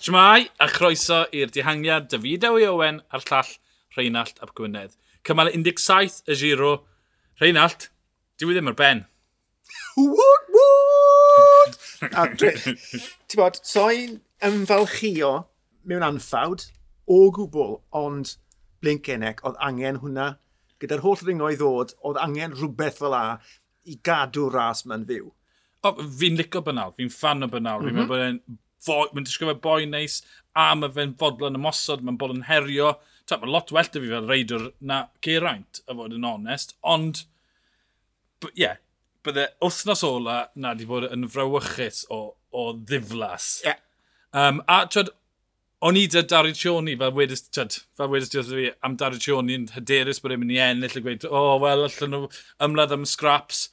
Shmai, a chroeso i'r dihangiad David Ewy Owen a'r llall Rheinald ap Gwynedd. Cymal 17 y giro. Rheinald, dwi ddim ar ben. Woot, woot! a dwi, ti'n bod, so'n ymfalchio mewn anffawd o gwbl, ond Blinkenec oedd angen hwnna. Gyda'r holl ringo i ddod, oedd angen rhywbeth fel a i gadw ras ma'n fyw. O, fi'n licio bynal, fi'n fan o bynal, mm -hmm. fi'n meddwl mhm. bod e'n mae'n disgrifio boi neis, a mae fe'n fodlon ymosod, mae'n bod yn herio. Ta, mae lot well da fi fel reidwr na geraint, a fod yn onest, ond, ie, yeah, bydde wythnos ola na di bod yn frawychus o, o ddiflas. Yeah. Um, a, twyd, o'n i dy Dari Tioni, fel wedys, twyd, fel wedys diwrth fi am Dari Tioni, yn hyderus bod e'n mynd i ennill a gweud, o, oh, wel, allan nhw ymladd am scraps.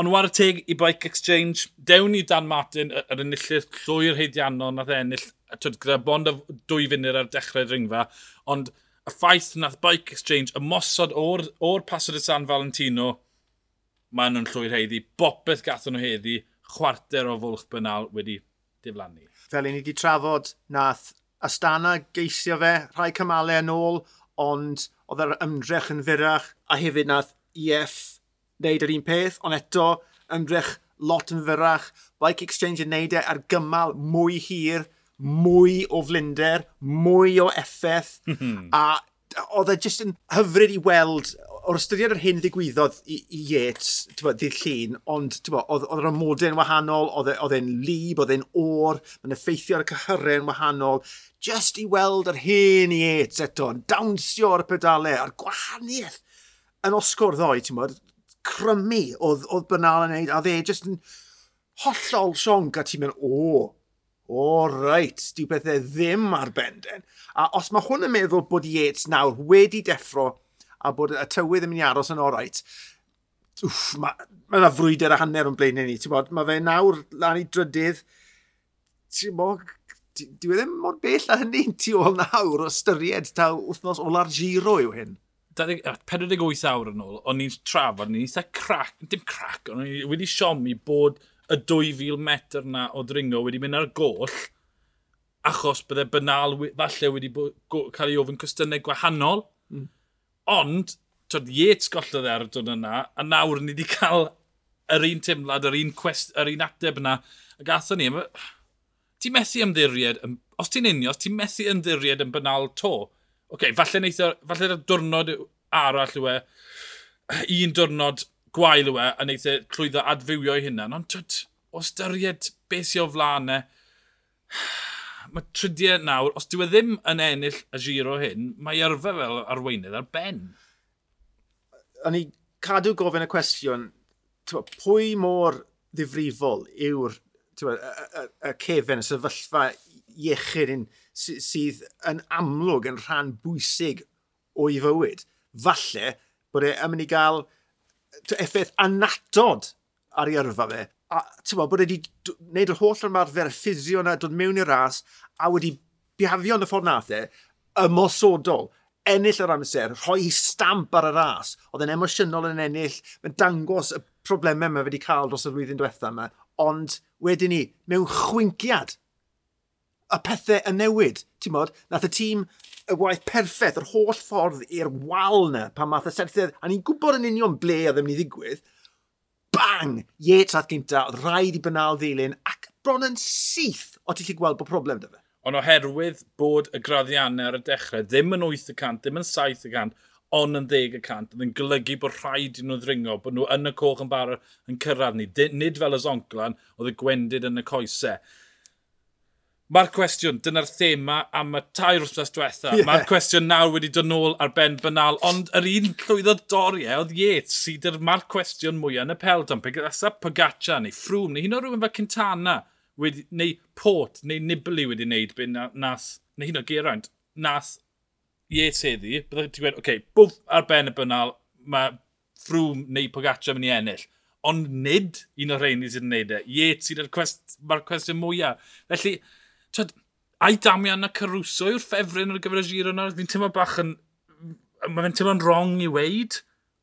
Ond war y teg i Bike Exchange, dewn i Dan Martin, yr enillydd llwy'r heidiannol nath e ennill, twyd, gyda bond o dwy funud ar dechrau'r ringfa, ond y ffaith nath Bike Exchange ymosod o'r, or pasod y San Valentino, maen nhw'n llwy'r heiddi, bopeth gathon nhw heddi, chwarter o fwlch bynal wedi diflannu. Fel i ni wedi trafod, nath Astana geisio fe rhai cymalau yn ôl, ond oedd yr ymdrech yn fyrach, a hefyd nath EF wneud yr un peth, ond eto ymdrech lot yn fyrrach. Bike Exchange yn neud e ar gymal mwy hir, mwy o flinder, mwy o effaith, mhm. a oedd e jyst yn hyfryd i weld o'r ystyried yr hyn ddigwyddodd i, i Yates, ddydd llun, ond oedd yr amodau'n wahanol, e, oedd e'n lib, oedd e'n o'r, mae'n effeithio ar y cyhyrau'n wahanol, just i weld yr hen Yates eto, dawnsio ar y pedalau, a'r gwahaniaeth yn osgwr ddoe, ti'n bod, crymu oedd, oedd Bernal yn neud, a dde jyst yn hollol sionc a ti'n mynd, o, o reit, dyw bethau ddim ar benden. A os mae hwn yn meddwl bod Yates nawr wedi deffro a bod y tywydd yn mynd i aros yn oreit, wff, mae yna ma frwyder a hanner o'n i ni, ti'n bod, mae fe nawr lan i drydydd, ti'n bod, dwi e ddim mor bell a hynny tu ôl nawr o styried ta wythnos ola'r giro yw hyn. 48 awr yn ôl, o'n i'n trafod, o'n i'n eitha crac, dim crac, o'n i wedi siomi bod y 2000 metr na o dringo wedi mynd ar goll, achos bydde bynal falle wedi cael ei ofyn cwestiynau gwahanol. Mm. Ond, twyd, Yates gollodd e ar y dod yna, a nawr ni wedi cael yr un teimlad, yr un, quest, yr un ateb yna, a gatho ni, ti'n methu ymddiried, os ti'n unio, os ti'n methu ymddiried yn bynal to, okay, falle neitha, falle diwrnod arall yw e, un diwrnod gwael yw e, a neitha e llwyddo adfywio i hynna. ond twyd, o styried beth sy'n o flaen e, mae trydiau nawr, os dyw e ddim yn ennill y giro hyn, mae yrfa fel arweinydd ar ben. O'n i cadw gofyn y cwestiwn, pwy mor ddifrifol yw'r y, y, y, cefen, y sefyllfa iechyd yn sydd yn amlwg yn rhan bwysig o'i fywyd. Falle bod e'n mynd i gael effaith anatod ar ei yrfa fe. A tywa, bod e wedi gwneud yr holl ymarfer ffisio yna, dod mewn i'r ras, a wedi bihafio yn y ffordd nath e, ymosodol, ennill yr amser, rhoi stamp ar y ras. Oedd e'n emosiynol yn ennill, mae'n dangos y problemau mae wedi cael dros y flwyddyn diwethaf yma. Ond wedyn ni, mewn chwinciad, y pethau yn newid. Ti'n modd, nath y tîm y waith perffaith, yr holl ffordd i'r wal na, pan math y serthedd, a ni'n gwybod yn union ble oedd yn mynd i ddigwydd, bang! Iet rath gynta, oedd rhaid i bynal ddilyn, ac bron yn syth o ti'n gweld bod problem dy fe. Ond oherwydd bod y graddiannau ar y dechrau ddim yn 8%, ddim yn 7%, ond yn 10%, oedd yn golygu bod rhaid i nhw ddringo, bod nhw yn y coch yn barod yn cyrraedd ni. Nid fel y zonclan, oedd y gwendid yn y coesau. Mae'r cwestiwn, dyna'r thema am y tair wrthnos diwetha. Yeah. Mae'r cwestiwn nawr wedi dod nôl ar ben banal, ond yr un llwyddodd doriau e oedd Yates sydd yr mae'r cwestiwn mwyaf yn y peldon. Pe gyda Pogaccia neu Ffrwm neu hyn o rhywun fel Cintana wedi, neu Port neu Nibli wedi wneud beth nath, neu hyn o Geraint, nath Yates heddi, byddai ti'n gweud, oce, okay, bwf ar ben y banal, mae Ffrwm neu Pogaccia mynd i ennill ond nid un o'r rheini sydd yn gwneud e. Yates sydd mae'r cwestiwn mwyaf. Felly, Tyd, ai Damian a Caruso yw'r ffefryn ar gyfer y giro nawr? Fi'n teimlo bach yn... Mae fe'n teimlo'n wrong i weid.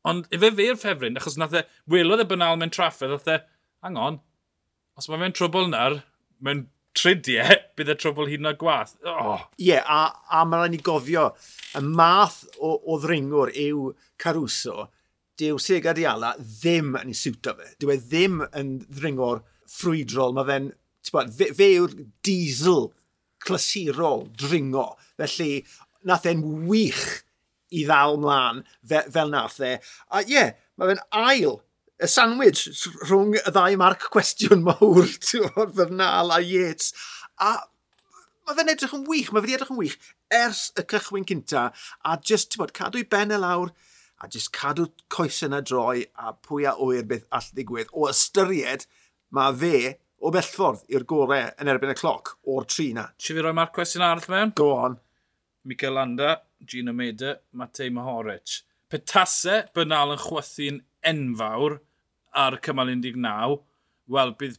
Ond efe fe'r ffefryn, achos nath e... Welodd e banal mewn trafferth, nath e... Hang on, os mae fe'n trwbl nawr, mewn tridiau, bydd y trwbl hyd yn oed gwaith. Ie, oh. yeah, a, a mae'n rhaid ni gofio, y math o, o ddringwr yw Caruso, dyw Sega Diala ddim yn ei siwto fe. Dyw e ddim yn ddringwr ffrwydrol, mae fe'n bod, fe, fe yw'r diesel clasurol dringo. Felly, nath e'n wych i ddal mlaen fe, fel nath e. A ie, yeah, mae fe'n ail y sandwich rhwng y ddau marc cwestiwn mawr o'r Fernal a Yates. A mae fe'n edrych yn wych, mae fe wedi edrych yn wych ers y cychwyn cynta a just, ti'n bod, cadw i ben y lawr a just cadw coes yna droi a pwy a oer beth all ddigwydd. O ystyried, mae fe o bellffordd i'r gorau yn erbyn y cloc o'r tri na. Si fi roi marc cwestiwn arall mewn? Go on. Mikel Landa, Gino Meda, Matej Mahoric. Petase bynal yn chwythu'n enfawr ar y cymal 19, wel bydd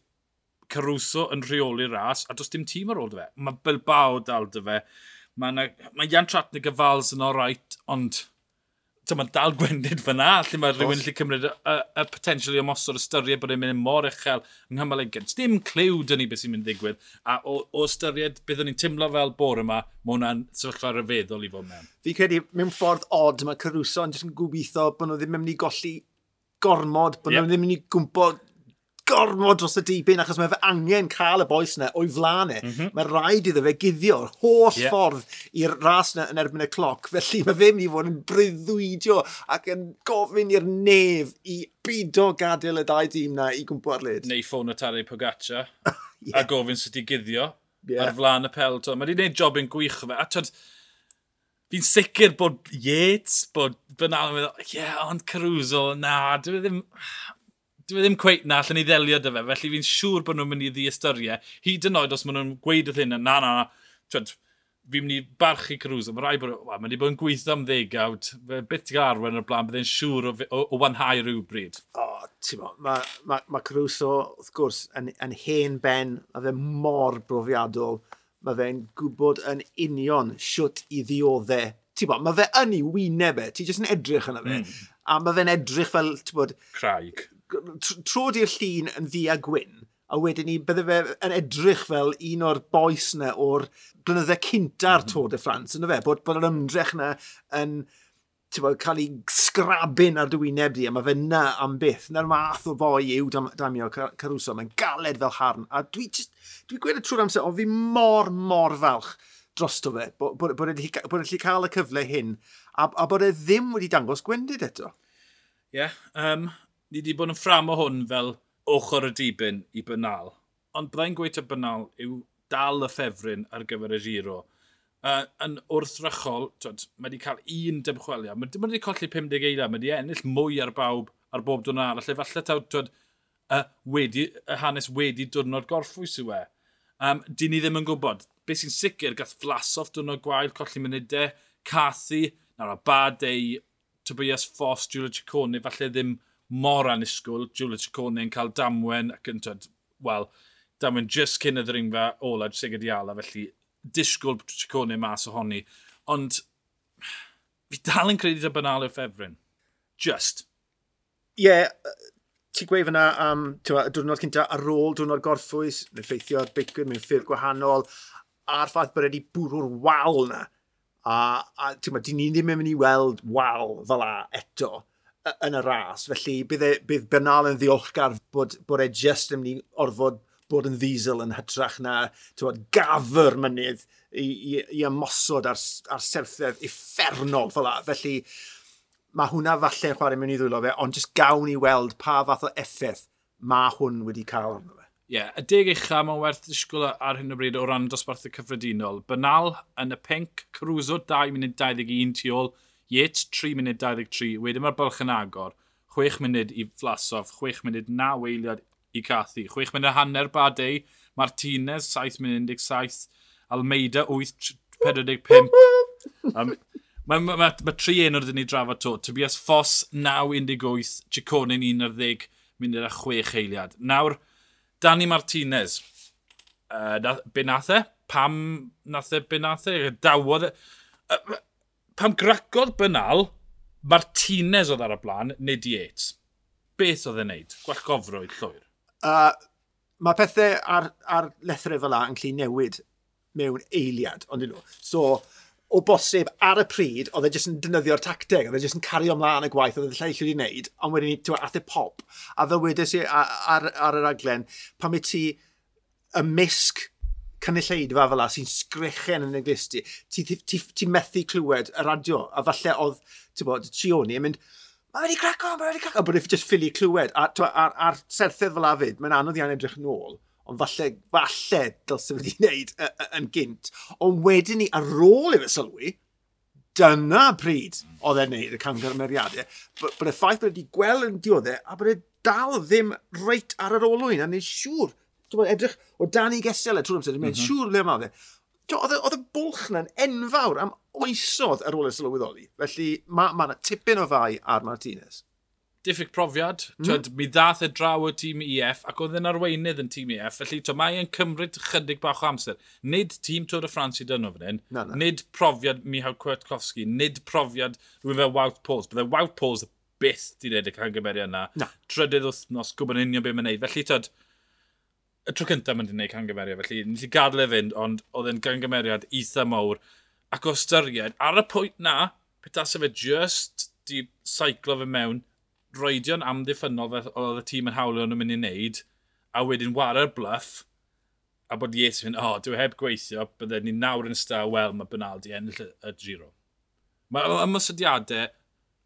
Caruso yn rheoli ras, a does dim tîm ar ôl dy fe. Mae Bilbao dal dy fe. Mae, mae Jan Tratnig y Fals yn o'r right, ond mae'n dal gwendid fyna, lle mae rhywun lle cymryd y, y, y potensial i ymosod ystyried bod e'n mynd mor uchel yng Nghymru Legend. Dim clyw dyn ni beth sy'n mynd ddigwydd, a o, o ystyried beth o'n i'n timlo fel bore yma, mae hwnna'n sefyllfa rhyfeddol i fod mewn. Fi credu, mewn ffordd od, mae Caruso yn jyst yn gobeithio bod nhw ddim yn mynd i golli gormod, bod yep. nhw ddim yn mynd i gwmpo gormod dros y dibyn achos mae fe angen cael y boes yna o'i flanau. E. Mm -hmm. Mae rhaid iddo fe guddio'r holl yeah. ffordd i'r ras yna yn erbyn y cloc. Felly mae fe mynd i fod yn breuddwydio ac yn gofyn i'r nef i bido gadael y dau dîm na i gwmpo ar lyd. Neu ffôn o Tari Pogaccia yeah. a gofyn sydd i guddio yeah. ar flan y pelto. Mae wedi gwneud job yn gwych fe. A twyd, fi'n sicr bod Yates, bod Bernal yn meddwl, ie, yeah, ond Caruso, na, dwi e ddim dwi e ddim cweith na, allan ni ddelio dy fe, felly fi'n siŵr bod nhw'n mynd i ddiastyriau. Hyd yn oed os maen nhw'n gweud wrth hyn, na, na, na, twyd, fi'n mynd i barchu Cruz, mae rai bod, wa, mae wedi bod yn gweithio am ddegawd, beth ti'n arwen o'r blaen, byddai'n siŵr o, o, o wanhau rhywbryd. O, oh, ti'n mo, mae ma, ma Cruz o, wrth gwrs, yn, yn hen ben, a fe mor brofiadol, mae fe'n gwybod yn union siwt i ddioddau ti'n bod, mae fe yn ei wyneb e, ti jyst yn edrych yna fe. Mm. A mae fe'n edrych fel, ti'n bod... Craig. Tro di'r llun yn ddi a gwyn, a wedyn ni bydde fe yn edrych fel un o'r boes na o'r blynydde cynta'r mm -hmm. Tôr de France, yna fe, bod, bod yr ymdrech na yn bod, cael ei sgrabyn ar dywyneb di, a mae fe na am byth. Na'r math o foi yw dam, Damio Caruso, mae'n galed fel harn. A dwi, just, dwi gweud y trwy'r amser, o fi mor, mor falch drosto fe, bod, bod, bod e'n gallu cael y cyfle hyn, a, a bod e ddim wedi dangos gwendid eto. Ie, yeah, um, ni wedi bod yn ffram o hwn fel ochr y dibyn i bynal. Ond byddai'n gweud y bynal yw dal y ffefryn ar gyfer y giro. Uh, yn wrthrychol, twyd, mae wedi cael un dymchweliad. Mae wedi colli 50 eiliad, mae wedi ennill mwy ar bawb ar bob dwi'n arall. Efallai taw, twyd, uh, wedi, y hanes wedi dwrnod gorffwys yw e. Um, di ni ddim yn gwybod beth sy'n sicr gath Flasoff dwrnod gwael, colli munudau, Cathy, nawr a Badei, Tobias Foss, Julia Ciccone, falle ddim mor anisgwyl, Julia Ciccone yn cael damwen ac yn tyd, wel, damwen just cyn y ddringfa ola, jyst egyd i felly disgwyl Ciccone mas ohoni. Ond, fi dal yn credu dy banal o'r ffefryn. Just. Ie, yeah, ti'n gweud fyna am um, y diwrnod cynta ar ôl diwrnod gorffwys, neu ffeithio ar beicwyr mewn ffyrdd gwahanol, a'r ffaith bod wedi bwrw'r wal na. A, a ti'n ma, ni ddim yn mynd i weld wal fel a eto yn y ras. Felly bydd, e, bydd Bernal yn ddiolchgar bod, bod e just yn mynd i orfod bod yn ddiesel yn hytrach na bod, gafr mynydd i, i, i ymosod ar, ar serthedd effernol fel la. Felly mae hwnna falle'n chwarae mewn i ddwylo fe, ond jyst gawn i weld pa fath o effaith mae hwn wedi cael arno yeah, y deg eicha mae'n werth ddisgwyl ar hyn o bryd o ran dosbarthau cyffredinol. Bynal yn y pink, Caruso 2 munud 21 tu ôl, Yates 3 munud 23, wedyn mae'r bylch yn agor. 6 munud i Flasov, 6 munud 9 weiliad i Cathy, 6 munud hanner Badei, Martinez 7 munud 17, Almeida 8 45. um, Mae ma, ma, ma tri enw'r dyn ni drafod to. Tobias Foss 9-18, Ciconin 11, munud a 6 eiliad. Nawr, Dani Martinez. Uh, na, be nath e? Pam nath e? Be nath e? Dawodd e? Uh, pam gracodd bynal, Martinez oedd ar y blaen, neu Dietz. Beth oedd e'n neud? Gwallgofrwydd llwyr. Uh, mae pethau ar, ar lethrau fel la yn llun newid mewn eiliad, ond nhw. So, o bosib ar y pryd, oedd e jyst yn defnyddio'r tacteg, oedd e jyst yn cario ymlaen y gwaith, oedd e lle wedi wneud, ond wedyn ni, ti'n ath e pop, a fel wedes i ar, ar, ar, yr aglen, pam i ti y misg cynulleidfa fel la sy'n sgrichen yn y glisti, ti, ti, ti, ti methu clywed y radio, a falle oedd, ti'n bod, Sioni yn mynd, mae wedi craco, mae wedi craco, a bod e'n just ffili clywed, a ar, ar serthedd fel afyd, mae'n anodd iawn edrych yn ôl, ond falle, falle dylse wedi wneud yn gynt. Ond wedyn ni, ar ôl i i'r sylwi, dyna pryd oedd e'n neud y camgymeriadau. Bod y ffaith bod wedi gweld yn dioddau a bod e dal ddim reit ar yr olwyn. A ni'n siŵr, edrych o dan i gesel e trwy'r amser, dwi'n mm -hmm. siŵr le mae fe. E, oedd y bwlch na'n enfawr am oesodd ar ôl y sylweddoli. Felly mae yna ma tipyn o fai ar Martinez diffyg profiad. Mm. Twyd, mi ddath e draw o tîm EF ac oedd yn arweinydd yn tîm EF, felly to, mae e'n cymryd chydig bach o amser. Nid tîm Tôr y Ffrans i dynno fan hyn, no, no. nid profiad Michał Kwiatkowski, nid profiad rhywun fel Wout Pauls. Bydde Wout Pauls byth di wneud y cangymeriad yna. Na. Trydydd wythnos, gwybod union beth mae'n neud. Felly, tyd, y tro cyntaf mae'n gwneud cangymeriad, felly nes i gadael e fynd, ond oedd e'n cangymeriad eitha mawr. Ac o styried, ar y pwynt na, petas fe just di saiclo fe mewn, roedion amddiffynol oedd y tîm yn hawlio nhw'n mynd i wneud, a wedyn wario'r bluff, a bod Yates yn mynd, o, oh, dwi heb gweithio, bydde ni nawr yn staw, wel, mae Benaldi ennill y giro. Mae ymwysodiadau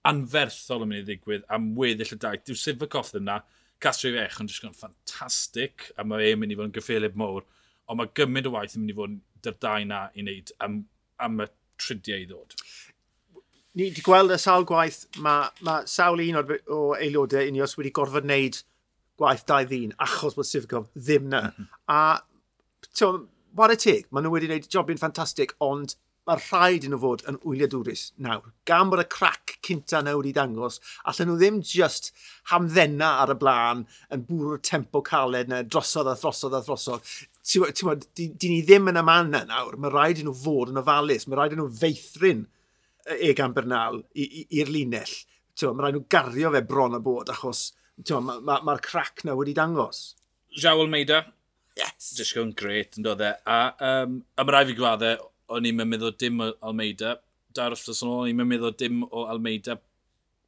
anferthol yn mynd i ddigwydd am weddill y daith. Dyw coff ddim na, Castro i Fech yn dysgu'n ffantastig, a mae e'n mynd i fod yn gyffelib mowr, ond mae gymaint o waith yn mynd i fod yn dyrdau na i wneud am, am y tridiau i ddod ni wedi gweld y sawl gwaith, mae ma sawl un o, o aelodau unios wedi gorfod wneud gwaith dau ddyn, achos bod Sifgof ddim na. Mm -hmm. A, ti'n wad y teg, maen nhw wedi gwneud jobyn ffantastig, ond mae'r rhaid i nhw fod yn wyliadwrus nawr. Gan bod y crac cynta nawr wedi dangos, allan nhw ddim just hamddenna ar y blaen yn bwrw'r tempo caled na drosodd a throsodd a throsodd. Ti'n gwybod, di, di ni ddim yn y man na nawr. Mae rhaid i nhw fod yn ofalus. Mae rhaid i nhw feithrin Egan Bernal i'r linell. Mae rhaid nhw gario fe bron a bod achos mae'r ma, ma crac na wedi dangos. Jao Almeida. Yes. Disgo'n gret yn dod e. A, um, a mae rhaid fi gwadde, o'n i'n meddwl dim o Almeida. Dar wrthnos yn ôl, o'n i'n meddwl dim o Almeida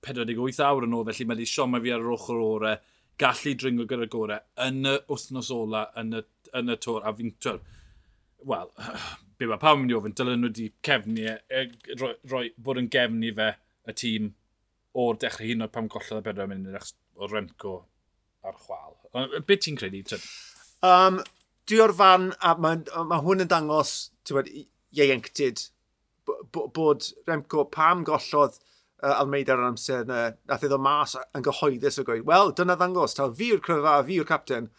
48 awr yn ôl, felly mae wedi sioma fi ar yr ochr ore gallu dringo gyda'r gorau yn y wythnos ola yn y, yn y tor. A fi'n... Wel, be mae pawb yn mynd i ofyn, dylen nhw wedi cefnu, e, e, roi, roi, bod yn gefnu fe y tîm o'r dechrau hyn o'r pam gollodd y bedwar mynd achos o Remco ar chwal. Be ti'n credu? Um, dwi o'r fan, a mae, ma hwn yn dangos, ti'n bod, ieuenctid, bod Remco pam gollodd uh, Almeida ar amser yna, nath iddo mas yn gyhoeddus o gweud, wel, dyna ddangos, taw fi yw'r cryfa, fi yw'r capten,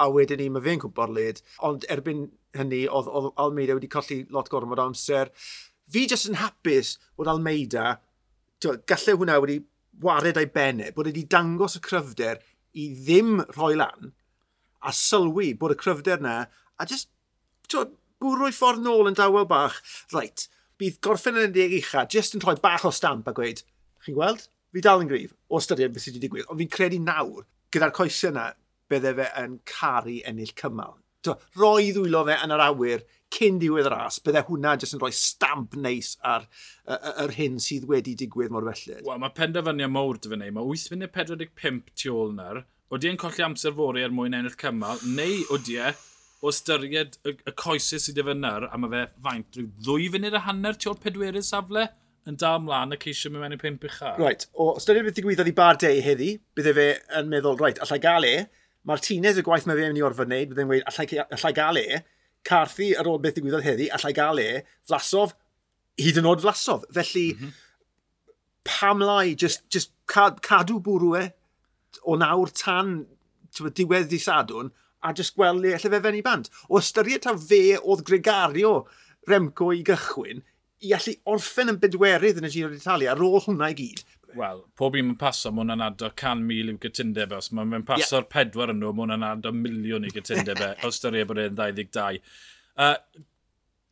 a wedyn ni, mae fe'n cwmpo'r led, ond erbyn hynny, oedd, oedd Almeida wedi colli lot gormod o amser. Fi jyst yn hapus bod Almeida, gallai hwnna wedi wared ei benne, bod e wedi dangos y cryfder i ddim rhoi lan, a sylwi bod y cryfder na, a jyst bwrw'i ffordd nôl yn dawel bach. Reit, bydd gorffen yn y deg uchaf, jyst yn rhoi bach o stamp a gweud, chi'n gweld? Fi dal yn grif o ystyried beth sydd wedi digwydd, ond fi'n credu nawr, gyda'r coesau yna, bydde fe yn caru ennill cymal roi ddwylo fe yn yr awyr cyn diwedd yr as, bydde hwnna jyst yn rhoi stamp neis ar yr hyn sydd wedi digwydd mor felly. Wel, mae penderfyniad mowr dy fyny. Mae 8 funud 45 tu ôl na'r. Oeddi e'n colli amser fori er mwyn ennill cymal, neu oeddi e o styried y, y coesau sydd efo fynyr, a mae fe faint rhyw ddwy funud a hanner tu ôl pedwerydd safle yn dal mlaen a ceisio mewn mewn i pimp uchaf. Right, o styried beth ddigwyddodd i bar deu heddi, bydde fe yn meddwl, right, allai gael e, Martinez y gwaith mae fe yn mynd i orfod wneud, byddai'n gweud, allai, allai gael e, Carthy ar ôl beth ddigwyddodd heddi, allai gael e, flasof, hyd yn oed flasof. Felly, mm -hmm. pam lai, just, just cadw bwrw e o nawr tan diwedd di sadwn, a just gweld le allai fe fe'n i bant. O ystyried taw fe oedd gregario Remco i gychwyn, i allu orffen yn bedwerydd yn y Giro d'Italia ar ôl hwnna i gyd, wel, pob un yn paso, mae hwnna'n ado 100,000 i'w gytundeb. E. Os mae'n fe'n paso'r yeah. pedwar yn nhw, mae hwnna'n ado miliwn i gytundeb e, os dyrie bod e'n 22. Uh,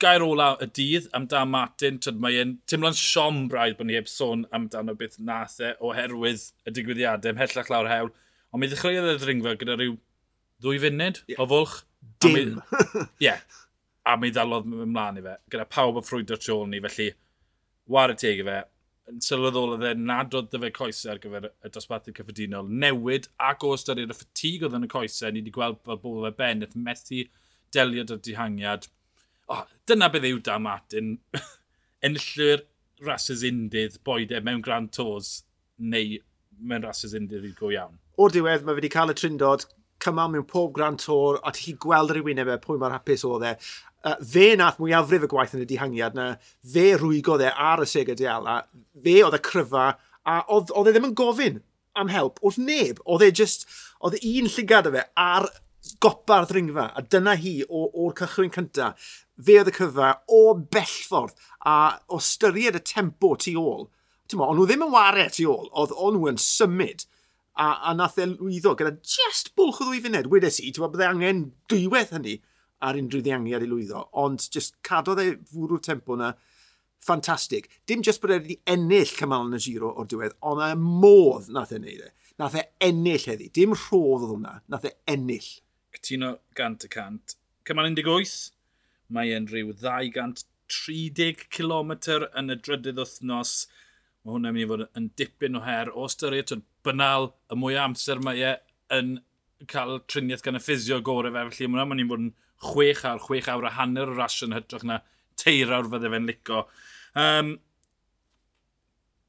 gair ola y dydd amdan Martin, tyd mae e'n teimlo'n siom braidd bod ni heb sôn amdano beth nath e oherwydd y digwyddiadau ymhellach lawr hewl. Ond mi ddechreuodd y ddringfa gyda rhyw ddwy funud yeah. o fwlch. Dim. Ie. yeah. A mi ddalodd ymlaen i fe, gyda pawb yn ffrwydro trôl ni, felly war y teg i fe, yn sylweddol oedd e nad oedd dyfe coesau ar gyfer y dosbarthu cyffredinol. Newid ac o ystyried y ffatig oedd yn y coesau, ni wedi gweld fel bod fe Bennett methu delio dy'r dihangiad. Oh, dyna beth yw Dan Martin. Enllwyr rhasys undydd boed e mewn Grand Tours neu mewn rhasys undydd i'r go iawn. O'r diwedd mae wedi cael y trindod cymal mewn pob Grand Tour a ti gweld yr wyneb e pwy mae'r hapus oedd e uh, fe nath mwyafrif y gwaith yn y dihangiad na, fe rwygodd e ar y Sega Dial, a fe oedd y cryfa, a oedd, oedd e ddim yn gofyn am help wrth neb. Oedd e just, oedd e un llygad o fe ar gopa'r ddringfa, a dyna hi o'r cychwyn cynta. Fe oedd y cyfa o bellffordd, a o styried y tempo tu ôl, Mo, ond nhw ddim yn wario tu ôl, oedd ond nhw yn symud a, a nath e lwyddo gyda just bwlch o ddwy funed. Wedes i, ti'n bydde angen dwywaith hynny ar unrhyw ddiangiad i lwyddo, ond just cadodd e fwrw'r tempo na ffantastig. Dim just bod e wedi ennill cymal yn y giro o'r diwedd, ond e modd nath e wneud e. Nath e ennill heddi, dim rhodd oedd hwnna, nath e ennill. Cytuno gant y cant. Cymal 18, mae e'n rhyw 230 km yn y drydydd wythnos. Mae hwnna'n mynd i fod yn dipyn o her. O styried banal, y mwy amser mae e yn cael triniaeth gan y ffisio gorau fe, felly mae hwnna'n mynd i fod yn chwech awr, chwech awr a hanner o rasio yn hytrach na teir awr fydde fe'n lico. Um,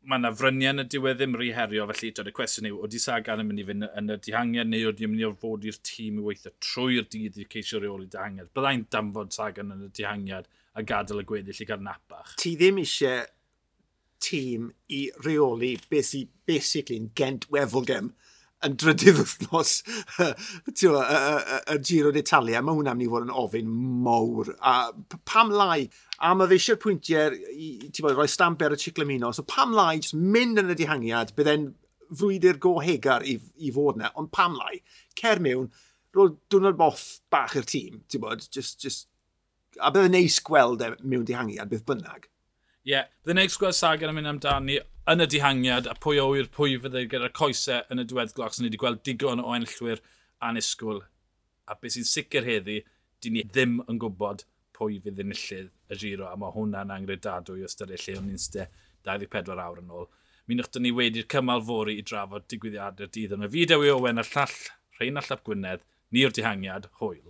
mae yna fryniau yn y diwedd ddim rhy herio, felly tyd, y cwestiwn yw, oeddi Sagan yn mynd i fynd yn y dihangiad neu oeddi yn mynd i fod i'r tîm i weithio trwy'r dydd i ceisio reoli dihangiad. Byddai'n damfod Sagan yn y dihangiad a gadael y gweddill i gael napach. Ti ddim eisiau tîm i reoli beth sy'n basically yn gent Wefelgem yn drydydd wythnos y Giro d'Italia, mae hwnna'n mynd i fod yn ofyn mawr. A pam lai, a mae fe eisiau'r pwyntiau, ti'n bod, roi stamp ar y ciclamino, so pam lai, jyst mynd yn y dihangiad, byddai'n frwydr go hegar i, i fod yna, ond pam lai, cer mewn, rôl dwrnod boff bach i'r tîm, ti'n bod, just, just, a byddai'n neis gweld e mewn dihangiad, bydd bynnag. Ie, yeah. byddai'n neud sgwad Sagan yn mynd amdani yn y dihangiad a pwy o'i'r pwy fydde gyda'r coesau yn y diweddgloch sy'n ni wedi gweld digon o enllwyr anisgwyl. A beth sy'n sicr heddi, di ni ddim yn gwybod pwy fydd enillydd y giro a mae hwnna'n angredadwy o styried lle o'n i'n ste 24 awr yn ôl. Mi nwch ni wedi'r cymal fori i drafod digwyddiadau'r dydd yma. Fi Dewi Owen a'r llall Rheinald Llap Gwynedd, ni'r dihangiad, hwyl.